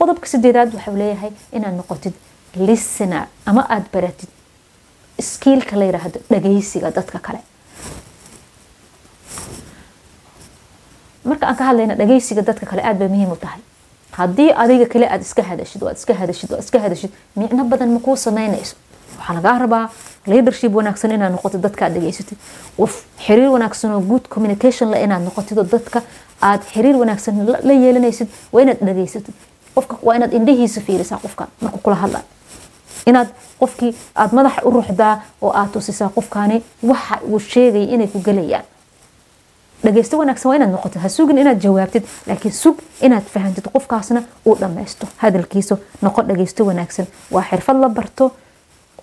qodobka sideedaad waxau leeyahay inaad noqotid listener ama aada baratid skiilka la yiraahdo dhageysiga dadka kale. Marka aan ka hadlayna dhageysiga dadka kale aada bay muhiim u tahay. Haddii adiga kale aada iska hadashid waad iska hadashid waad iska hadashid micno badan makuu sameynayso. Waxaa lagaa rabaa leadership wanaagsan inaad noqotid dadka aad dhageysatid. Qof xiriir wanaagsan oo good communication la inaad noqotid oo dadka aad xiriir wanaagsan la yeelanaysid waa inaad dhageysatid qofka waa inaad indhihiisa fiirisaa qofka markuu kula hadla inaad qofkii aad madaxa u ruuxdaa oo aad tusisaa qofkaani waxa uu sheegaya inay ku gelayaan dhageysto wanaagsan waa inaad noqotid ha inaad jawaabtid laakiin sug inaad fahantid qofkaasna uu dhammaysto hadalkiisa noqo dhageysto wanaagsan. Waa xirfad la barto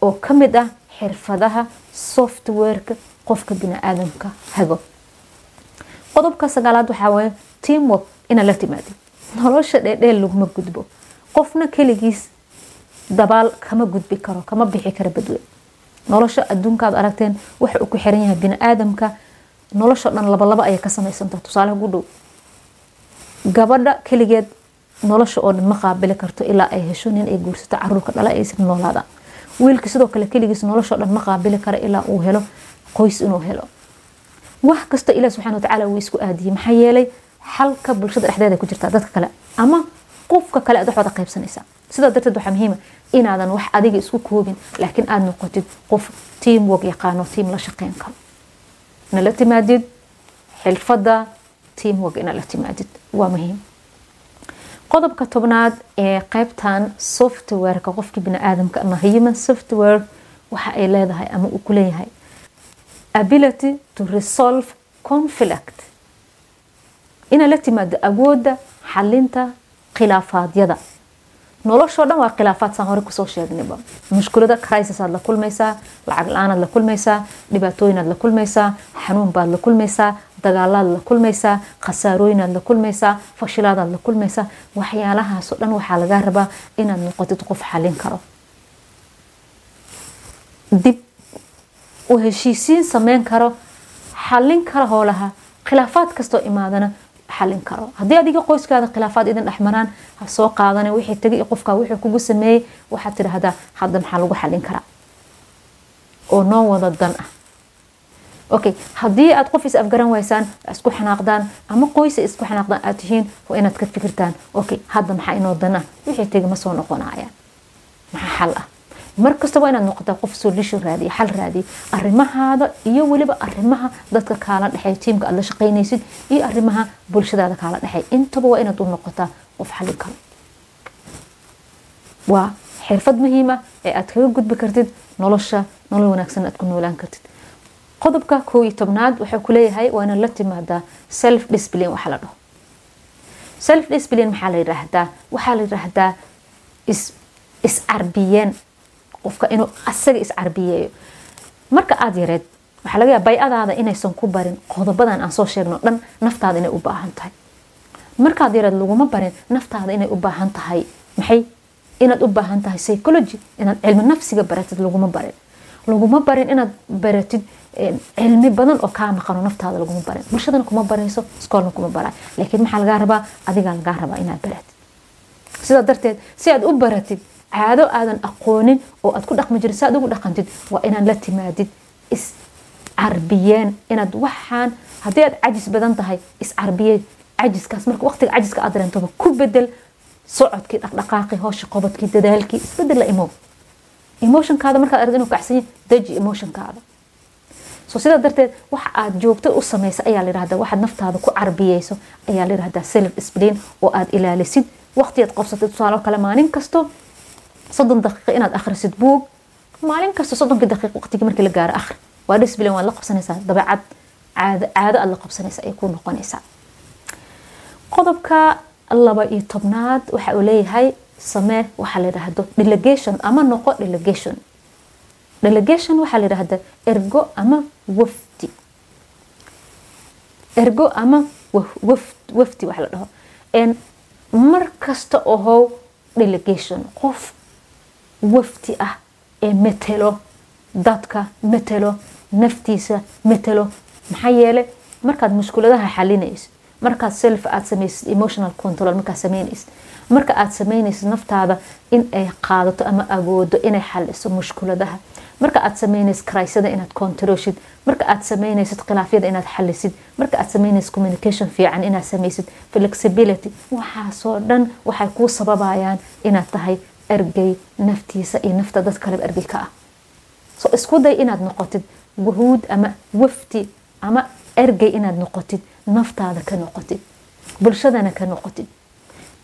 oo ka mid ah xirfadaha softwareka qofka bini-aadamka hago. Qodobka sagaalaad waxaa waye teamwork inaad la timaadid nolosha dheedheel laguma gudbo. Qofna keligiis dabaal kama gudbi karo kama bixi karo badwe. Nolosha adduunkaad aragteen waxa uu ku xiran yahay bini-aadamka. Nolosha dhan labalaba ayay ka samaysantaha tusaale ugu dhow. Gabadha keligeed nolosha oo dhan ma qaabili karto ilaa ay hesho nin ay guursato caruurka dhala aysan noolaadaan wiilka sidoo kale keligiis noloshao dhan ma qaabili karo ilaa uu helo qoys inuu helo. Wax kasta ilaah subxana watacaala wuu isku aadiyey maxaa yeelay xalka bulshada dhexdeeda ku jirtaa dadka kale ama qofka kale aad waxooda qaybsanaysaa. Sidaa darteed waxaa muhiima inaadan wax adiga isku koobin laakiin aada noqotid qof team work yaqaano team la shaqeyn karo. Nala timaadid xilfada team work inala timaadid. Waa muhiim. Qodobka tobnaad ee qeybtan softwareka qofkii bini-aadamka ama human software waxa ay leedahay ama uu ku ability to resolve conflict inaa la timaado awooda xalinta khilaafaadyada noloshoo dhan waa khilaafaad saan hore ku soo sheegnayba mushkulada crisis aad la kulmaysaa lacag la'aanaad la kulmaysaa dhibaatooyinaad la kulmaysaa xanuun baad la kulmaysaa dagaalaad la kulmaysaa khasaarooyinaad la kulmaysaa fashilaadaad la kulmaysaa. Waxyaalahaasoo dhan waxaa lagaa rabaa inaad noqotid qof xalin karo. Dib u heshiisiin sameyn karo xalin kara hoolaha khilaafaad kastoo imaadana xalin karo. Haddii adiga qoyskaada khilaafaad idin dhexmaraan ha soo qaadana wixii tagay qofka wuxuu kugu sameeyey waxaad tidhaahdaa hadda maxaa lagu xalin karaa? Oo noo wada dan ah. Okay haddii aad qof is afgaran waysaan isku xanaaqdaan ama qoysa isku xanaaqdaan aad tihiin waa inaad ka fikirtaan okay hadda maxaa inoo dan ah? Wixii tagay ma soo noqonayaan maxaa xal ah markasta waa inaad noqotaa qof solution raadiya xal raadiya arrimahaada iyo weliba arrimaha dadka kaala dhexey tiimka aad la shaqaynaysid iyo arrimaha bulshadaada kaala dhexey intaba waa inaad u noqotaa qof xalin waa xirfad muhiima ee aad kaga gudbi kartid nolosha nolol wanaagsan aad ku noolaan kartid. Qodobka koo iyo tobnaad wuxuu ku waa inaad la timaadaa self discipline waxa la dhaho self discipline maxaa la yiraahdaa? Waxaa la yiraahdaa is iscarbiyeen qofka inuu asaga iscarbiyeeyo marka aada yareed waxaa laga yaaba bay-adaada inaysan ku barin qodobadan aan soo sheegno dhan naftaada inay u baahan tahay. Markaad yareed laguma barin naftaada inay u baahan tahay. Maxay? Inaad u baahan tahay psychology inaad cilmi nafsiga baratid laguma barin. Laguma barin inaad baratid cilmi badan oo kaa maqano naftaada laguma barin. Bulshadana kuma barayso iskoolna kuma bara laakiin maxaa lagaa rabaa? Adigaa lagaa rabaa inaad baratid. Sidaa darteed si aad u baratid caado aadan aqoonin oo aad ku dhaqmi jirin si aad ugu dhaqantid waa inaad la timaadid iscarbiyeen inaad waxaan haddii aad cajis badan tahay iscarbiyeen cajiskaas marka waqtiga cajiska aad dareentoba ku bedel socodkii dhaqdhaqaaqii hoosha qobodkii dadaalkii isbeddel la imo. Emotionkaada markaad aragto inuu kacsan yahay daji emotionkaada. So sidaa darteed waxa aad joogto u samaysa ayaa la yidhahdaa waxaad naftaada ku carbiyeyso ayaa la yidhahdaa self discipline oo aad ilaalisid. Waqtiyaad qabsatay tusaale kale maalin kasto soddon daqiiqo inaad akhrisid buug maalin kasta soddonkii daqiiq waqtigii markii la gaaro akhri. Waa discipline waad la qabsanaysaa. Dabeecad caado caado aad la qabsanaysa ay ku noqonaysaa. Qodobka laba iyo tobnaad waxa uu leeyahay samee waxaa la yidhaahdo delegation ama noqo delegation. Delegation waxaa la yidhahda ergo ama wafdi. Ergo ama wafdi waxa la dhaho. Mar kasta ohow delegation qof wafdi ah ee matelo dadka matelo naftiisa matelo maxaa yeele markaad mushkuladaha xalinaysid markaad self aad samaysid emotional control markaad samaynaysid marka aad samaynaysid naftaada in ay qaadato ama awoodo inay xaliso mushkuladaha marka aad samaynaysid karaysada inaad controlshid marka aad samaynaysid khilaafyada inaad xalisid marka aad samaynaysid communication fiican inaad samaysid flexibility. Waxaasoo dhan waxay kuu sababayaan inaad tahay ergey naftiisa iyo nafta dad kaleba ergey ka ah. So isku day inaad noqotid wahuud ama wafti ama ergey inaad noqotid naftaada ka noqotid bulshadana ka noqotid.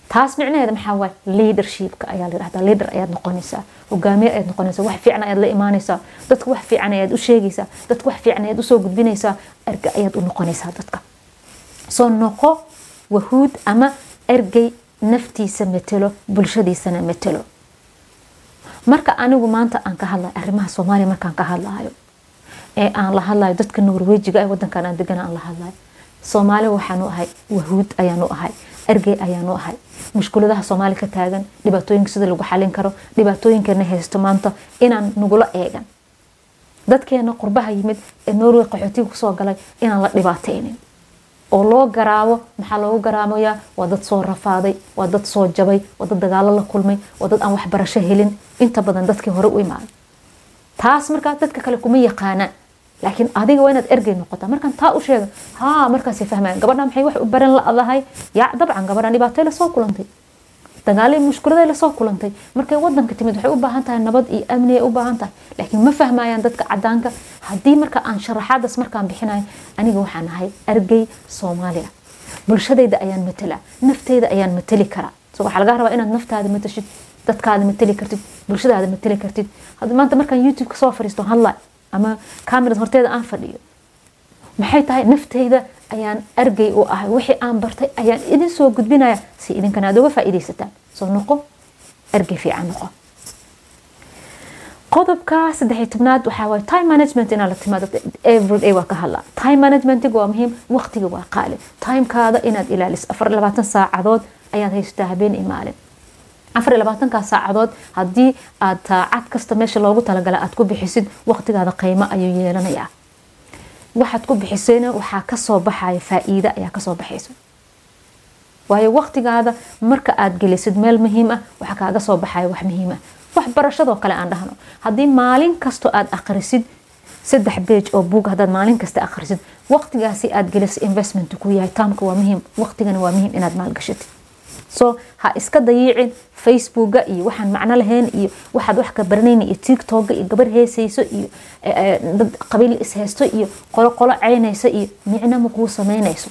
Taas micnaheeda maxaa waay? Leadershipka ayaa la yidhahdaa. Leader ayaad noqonaysaa hogaamiye ayaad noqonaysaa wax fiican ayaad la imaanaysaa dadka wax fiican ayaad u sheegaysaa dadka wax fiican ayaad u soo gudbinaysaa erge ayaad u noqonaysaa dadka. Soo noqo wahuud ama ergey naftiisa matelo bulshadiisana matelo marka anigu maanta aan ka hadlayo arrimaha soomaaliya markaan ka hadlayo ee aan la hadlayo dadka norwejiga ee wadankan aan degan aan la hadlayo soomaali waxaanu ahay wahuud ayaanu ahay ergey ayaanu ahay. Mushkuladaha soomaali ka taagan dhibaatooyinka sida lagu xalin karo dhibaatooyinkana haysto maanta inaan nagula eegan. Dadkeena qurbaha yimid ee norway qaxootiga ku soo galay inaan la dhibaataynin oo loo garaabo maxaa loogu garaabayaa waa dad soo rafaaday waa dad soo jabay waa dad dagaalo la kulmay waa dad aan waxbarasho helin. Inta badan dadkii hore u imaaday taas markaa dadka kale kuma yaqaanaan. Laakiin adiga waa inaad ergey noqotaa. Markaan taa u sheega haa markaasay fahmayaan gabadhan maxay wax u baran la-dahay? Yaa dabcan gabadhan dhibaatay la soo kulantay dagaalo mushkuladay la soo kulantay. Markay wadanka timid waxay u nabad iyo amni ay laakiin ma fahmayaan dadka cadaanka haddii marka aan sharaxaadaas markaan bixinayo aniga waxaan ahay ergey soomaaliya. Bulshadayda ayaan matala nafteyda ayaan matali karaa waxaa laga rabaa inaad naftaada matashid dadkaada matali kartid bulshadaada matali kartid. Maanta markaan youtube ka soo fariisto hadla ama camerad horteeda aan fadhiyo maxay tahay nafteyda ayaan argey u ahay. Wixii aan bartay ayaan idin soo gudbinaya. Si idinkana aad uga faa'iidaysataan. Soo noqo ergey fiican noqo. Qodobka saddexiy tobnaad waxaa time management inaa la timaado. Everyday waa ka hadlaa time managementiga waa muhiim waqtiga waa qaali timekaada inaad ilaaliso. Afar labaatan saacadood ayaad haysataa habeen iyo maalin. Afar labaatankaa saacadood haddii aad saacad kasta meesha loogu talagala aad ku bixisid waqtigaada qiimo ayuu yeelanayaa waxaad ku bixisayna waxaa ka soo baxaya faa-iida ayaa ka soo baxaysa. Waayo waqtigaada marka aad gelisid meel muhiim ah waxaa kaaga soo baxaya wax muhiim ah. Waxbarashadoo kale aan dhahno. Haddii maalin kasto aad akhrisid saddex beej oo buug haddaad maalin kasta akhrisid waqtigaasi aad gelisid investment ku yahay taamka waa muhiim waqtigana waa muhiim inaad maalgashatid so ha iska dayiicin facebooka iyo waxaan macno lahayn iyo waxaad wax ka baranayna iyo tiktoka iyo gabar heesayso iyo dad qabiil ishaysto iyo qolo qolo caynayso iyo micno ma kuu samaynayso.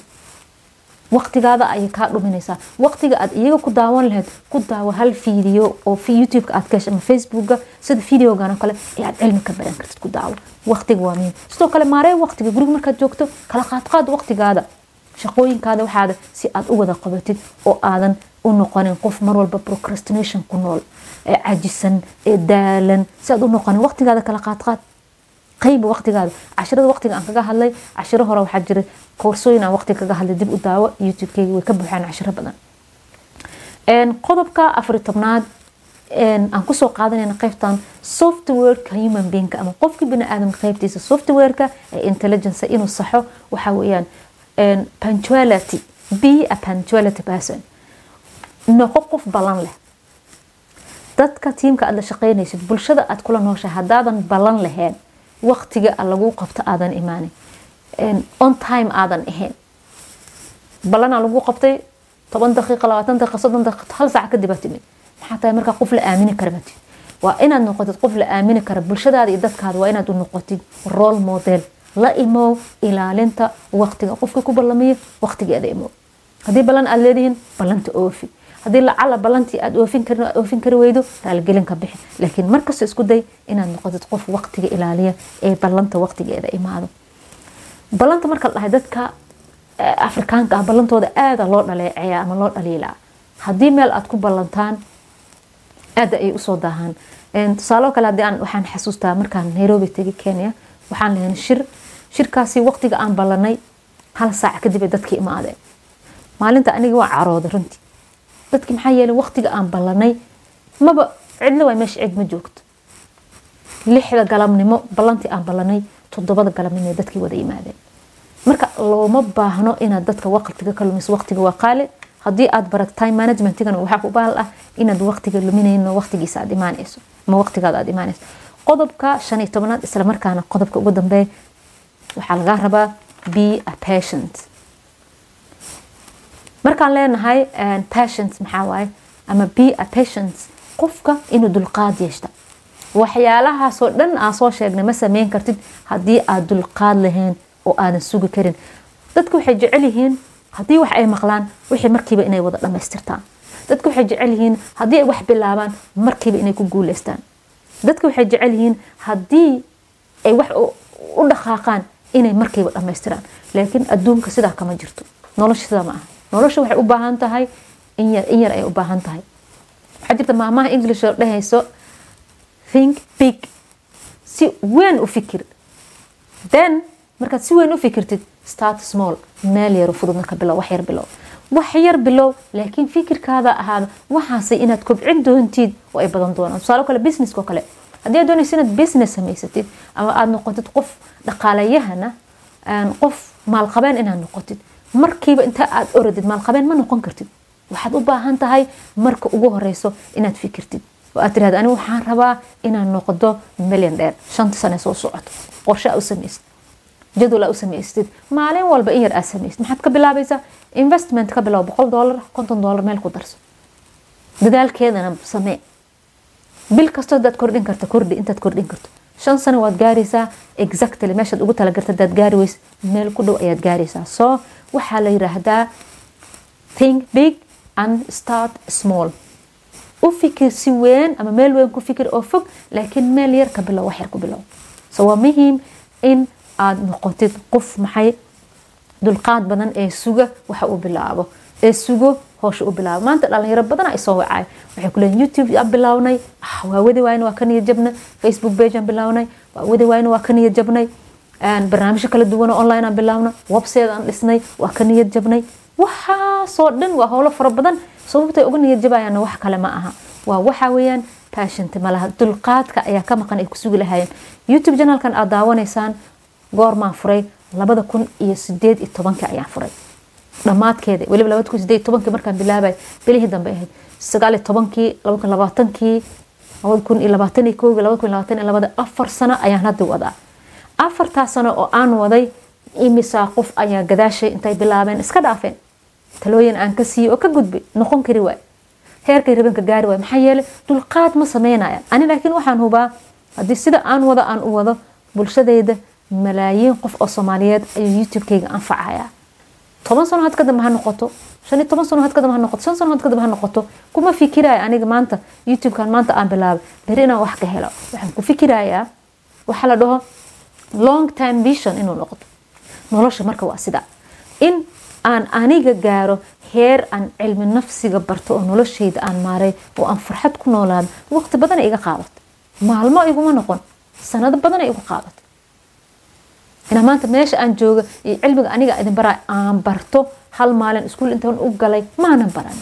Waqtigaada ayay kaa dhuminaysaa. Waqtiga aad iyaga ku daawan lahayd ku daawo hal fiideo oo youtubeka aad kahesha ama facebooka sida videogan kale ee aad cilmi ka baran kartid ku daawo. Waqtiga waa muhiim. Sidoo kale maaree waqtiga guriga markaad joogto kala qaadqaad waqtigaada shaqooyinkaada waxaada si aad u wada qabatid oo aadan u noqonin qof mar walba procrastination ku nool ee cajisan ee daalan si aad u noqonin waqtigaada kala qaadqaad qayba waqtigaada cashirada waqtiga aan kaga hadlay cashiro hore waxaa jira koorsooyin aan waqtiga kaga hadlay dib u daawo youtube-keyga way ka buuxaan cashiro badan. Qodobka afari tobnaad aan ku soo qaadanayna qaybtan softwareka human beingka ama qofka bini aadamka qaybtiisa softwareka ee intelligence inuu saxo waxaa weeyaan punctuality be a punctuality person. Noqo qof ballan leh. Dadka tiimka aad la shaqaynaysid bulshada aad kula nooshahay haddaadan ballan lahayn waqtiga lagu qabto aadan imaanin on time aadan ahayn ballanaa lagu qabtay toban daqiiqa labaatan daqiiqa soddon daqiiqa hal saac kadib timid. Maxaa tahay markaa qof la aamini kara matid waa inaad noqotid qof la aamini kara bulshadaada iyo dadkaada waa inaad u noqotid role model la imow ilaalinta waqtiga. Qofka ku ballamiyo waqtigeeda imow haddii ballan aad leedihiin ballanta oofi. Haddii lacala ballantii aad oofin kari weydo raaligelin bixi. Laakiin markasta isku day inaad noqotid qof waqtiga ilaaliya ee ballanta waqtigeeda imaado. Ballanta marka la dhahay dadka afrikaanka ah ballantooda aada loo dhaleeceeya ama loo dhaliilaa haddii meel aad ku ballantaan aada ay u soo daahaan. Tusaalo kale haddii aan waxaan xasuustaa markaan nairobi tegi kenya waxaan lahayn shir shirkaasi waqtiga aan ballanay hal saac kadib ay dadkii imaadeen. Maalinta aniga waa carooda runtii. Dadki maxaa yeelay waqtiga aan ballanay maba cidla waa meesha cid ma joogto. Lixda galabnimo ballantii aan ballanay toddobada galabnimo dadkii wada yimaadeen marka looma baahno inaad dadka waqtiga ka lumiso waqtiga waa qaali. Haddii aad barat time managementigana waxaa ku baal ah inaad waqtiga luminayno waqtigiisa aad imaanayso ama waqtigaada aad imaanayso qodobka shan iyo tobanaad isla qodobka ugu dambeeya waxaa lagaa rabaa be a patient. Markaan leenahay patient maxaa waaye? Ama be a patient qofka inuu dulqaad yeeshta waxyaalahaasoo dhan aan soo sheegnay ma sameyn kartid haddii aad dulqaad lahayn oo aadan sugi karin. Dadka waxay jecel yihiin haddii wax ay maqlaan wixii markiiba inay wada dhammaystirtaan dadka waxay jecel yihiin haddii ay wax bilaabaan markiiba inay ku guuleystaan. Dadka waxay jecel yihiin haddii ay wax u dhaqaaqaan inay markiiba dhammaystiraan laakiin adduunka sidaa kama jirto. Nolosha sidaa ma aha. Nolosha waxay u baahan tahay in yar ay u baahan tahay. Waxaa jirta maamaha english oo think big. Si weyn u fikir. Then markaad si weyn u fikirtid start small. Meel yaro fududna ka bilow wax yar bilow. Wax yar bilow laakiin fikirkaada ahaada waxaase inaad kobcin doontid oo ay badan doonaan. Tusaalo kale businesska oo kale haddii aad doonaysa inaad business samaysatid ama aada noqotid qof dhaqaalayahana qof maalqabeen inaad noqotid markiiba inta aad oradid maalqabeen ma noqon kartid. Waxaad u baahan tahay marka ugu horeyso inaad fikirtid. Oo aad tirahda anigu waxaan rabaa inaan noqdo milyan dheer. Shanta sane soo socoto. Qorshe u samaysid jadwal u samaystid maalin walba in yar aad samaysid maxaad ka bilaabaysaa? Investment ka bilow boqol doolar konton doolar meel ku darso. Dadaalkeedana samee bil kastoo hadaad kordhin karto kordhi intaad kordhin karto. Shan sano waad gaaraysaa exactly meeshaad ugu talagarta hadaad gaari weys meel ku dhow ayaad gaaraysaa. So waxaa la yiraahdaa think big and start small. U fikir si weyn ama meel weyn ku fikir oo fog laakiin meel yar ka bilow wax yar ku bilow. So waa muhiim in aad noqotid qof maxay dulqaad badan ee suga waxa uu bilaabo. Ee sugo hoosha u bilaabo maanta dhalinyaro badan ay soo wacay. Waxay ku leeyihiin youtube aan bilawnay waa wadi waayna waa ka niyad jabnay. Facebook page aan waa wadi waayna waa ka niyad jabnay. Barnaamijyo kala duwan online aan bilawnay website aan dhisnay waa ka niyad jabnay. Waxaasoo dhan waa howlo fara badan. Sababtay uga niyad jabayaanna wax kale ma aha. Waa waxa weeyaan passionta malaha dulqaadka ayaa ka maqan ay ku sugi lahaayeen. Youtube janalkan aad daawanaysaan goormaan furay. Labada kun iyo sideed iyo tobankii ayaan furay dhammaadkeeda weliba labada kun sideed tobankii markaan bilaabay bilihii dambe ahayd sagaal iyo tobankii laba kun labaatankii labada kun iyo labaatan iyo kowgii labada kun labaatan iyo labada afar sano ayaan hadda wadaa. Afartaa sano oo aan waday imisaa qof ayaa gadaashay intay bilaabeen iska dhaafeen. Talooyin aan ka siiyey oo ka gudbay noqon kari waay. Heerkay rabanka gaari waay. Maxaa yeelay dulqaad ma sameynayaan. Ani laakiin waxaan hubaa haddii sida aan wado aan u wado bulshadayda malaayiin qof oo soomaaliyeed ayuu youtube-kayga anfacayaa toban sano had kadamba ha noqoto shan iyo toban sano had kadamba ha noqoto shan sano had kadamba ha noqoto kuma fikiraya aniga maanta youtube-kan maanta aan bilaabay beri inaan wax ka helo waxaan ku fikirayaa waxaa la dhaho long time vision inuu noqdo nolosha marka waa sida in aan aniga gaaro heer aan cilmi nafsiga barto oo noloshayda aan maaray oo aan farxad ku noolaado waqti badana iga qaadato maalmo iguma noqon sanado badana igu qaadato inaa maanta meesha aan jooga iyo cilmiga aniga idin baraa aan barto hal maalin iskuul intaan u galay maanan baran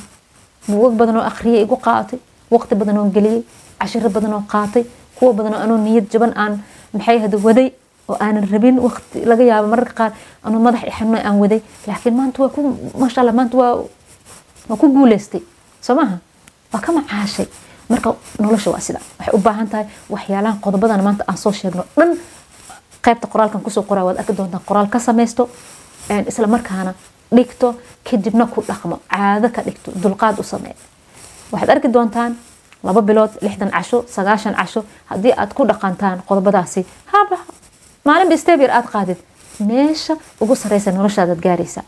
buugag badan oo igu qaadatay waqti badan oo geliyey cashiro badan qaatay kuwa badan oo anoo niyad jaban aan maxay hada waday oo aanan rabin waqti laga yaabo. Mararka qaar anoo madax ixano aan waday laakiin maanta waa ku maasha allah maanta waa waa ku guuleystay. Soo waa ka macaashay. Marka nolosha waa sida waxay u baahan tahay waxyaalahan qodobadan maanta aan soo sheegno. Dhan qaybta qoraalkan ku soo qoraa waad arki doontaan qoraal ka samaysto isla markaana dhigto kadibna ku dhaqmo caado ka dhigto dulqaad u samee. Waxaad arki doontaan laba bilood lixdan casho sagaashan casho haddii aad ku dhaqantaan qodobadaasi haba maalinba steb yar aad qaadid meesha ugu sareysa noloshaadaad gaaraysaa.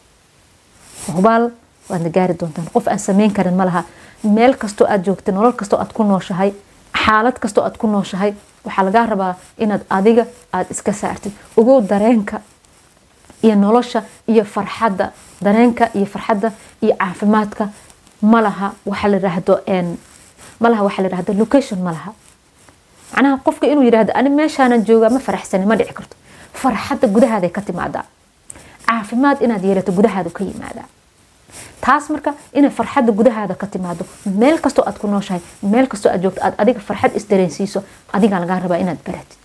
Hubaal waadna gaari doontaan. Qof aan sameyn karin ma laha. Meel kastoo aad joogta nolol kastoo aad ku nooshahay xaalad kastoo aad ku nooshahay waxaa lagaa rabaa inaad adiga aada iska saartid. Ogow dareenka iyo nolosha iyo farxadda dareenka iyo farxadda iyo caafimaadka malaha waxa la yiraahdo malaha waxa la yiraahdo location malaha macnaha qofka inuu yiraahdo ani meeshaanan joogaa ma faraxsani ma dhici karto. Farxadda gudahaaday ka timaadaa caafimaad inaad yeelato gudahaadu ka yimaadaa taas marka inay farxadda gudahaada ka timaado meel kastoo aad ku nooshahay meel kastoo aad joogto aad adiga farxad isdareensiiso adigaa lagaa rabaa inaad baratid.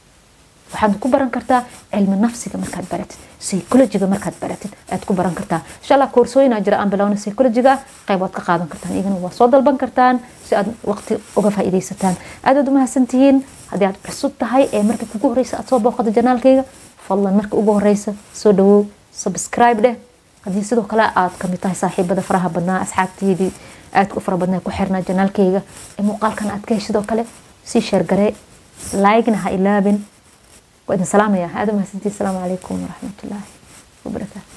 Waxaad ku baran kartaa cilmi nafsiga markaad baratid psychologiga markaad baratid aad ku baran kartaa. Insha koorsooyinaa jira aan bilowna psychologiga qayb waad ka qaadan kartaan iyagana waa soo dalban kartaan si aad waqti uga faa'iidaysataan. Aadaad u mahadsantihiin haddii aad cusub tahay ee marka kugu horeysa aad soo booqato janaalkayga fadlan marka ugu horeysa soo dhawow subscribe dheh haddii sidoo kale aad ka mid tahay saaxiibada faraha badnaa asxaabteydii aadka u fara badnaa ku xirnaa janaalkayga ee muuqaalkan aad ka heshidoo kale sii sheergaree laigna ha ilaabin. Waa idin salaamaya aada mahadsantii asalaamu calaykum waraxmatullaahi wabarakaatu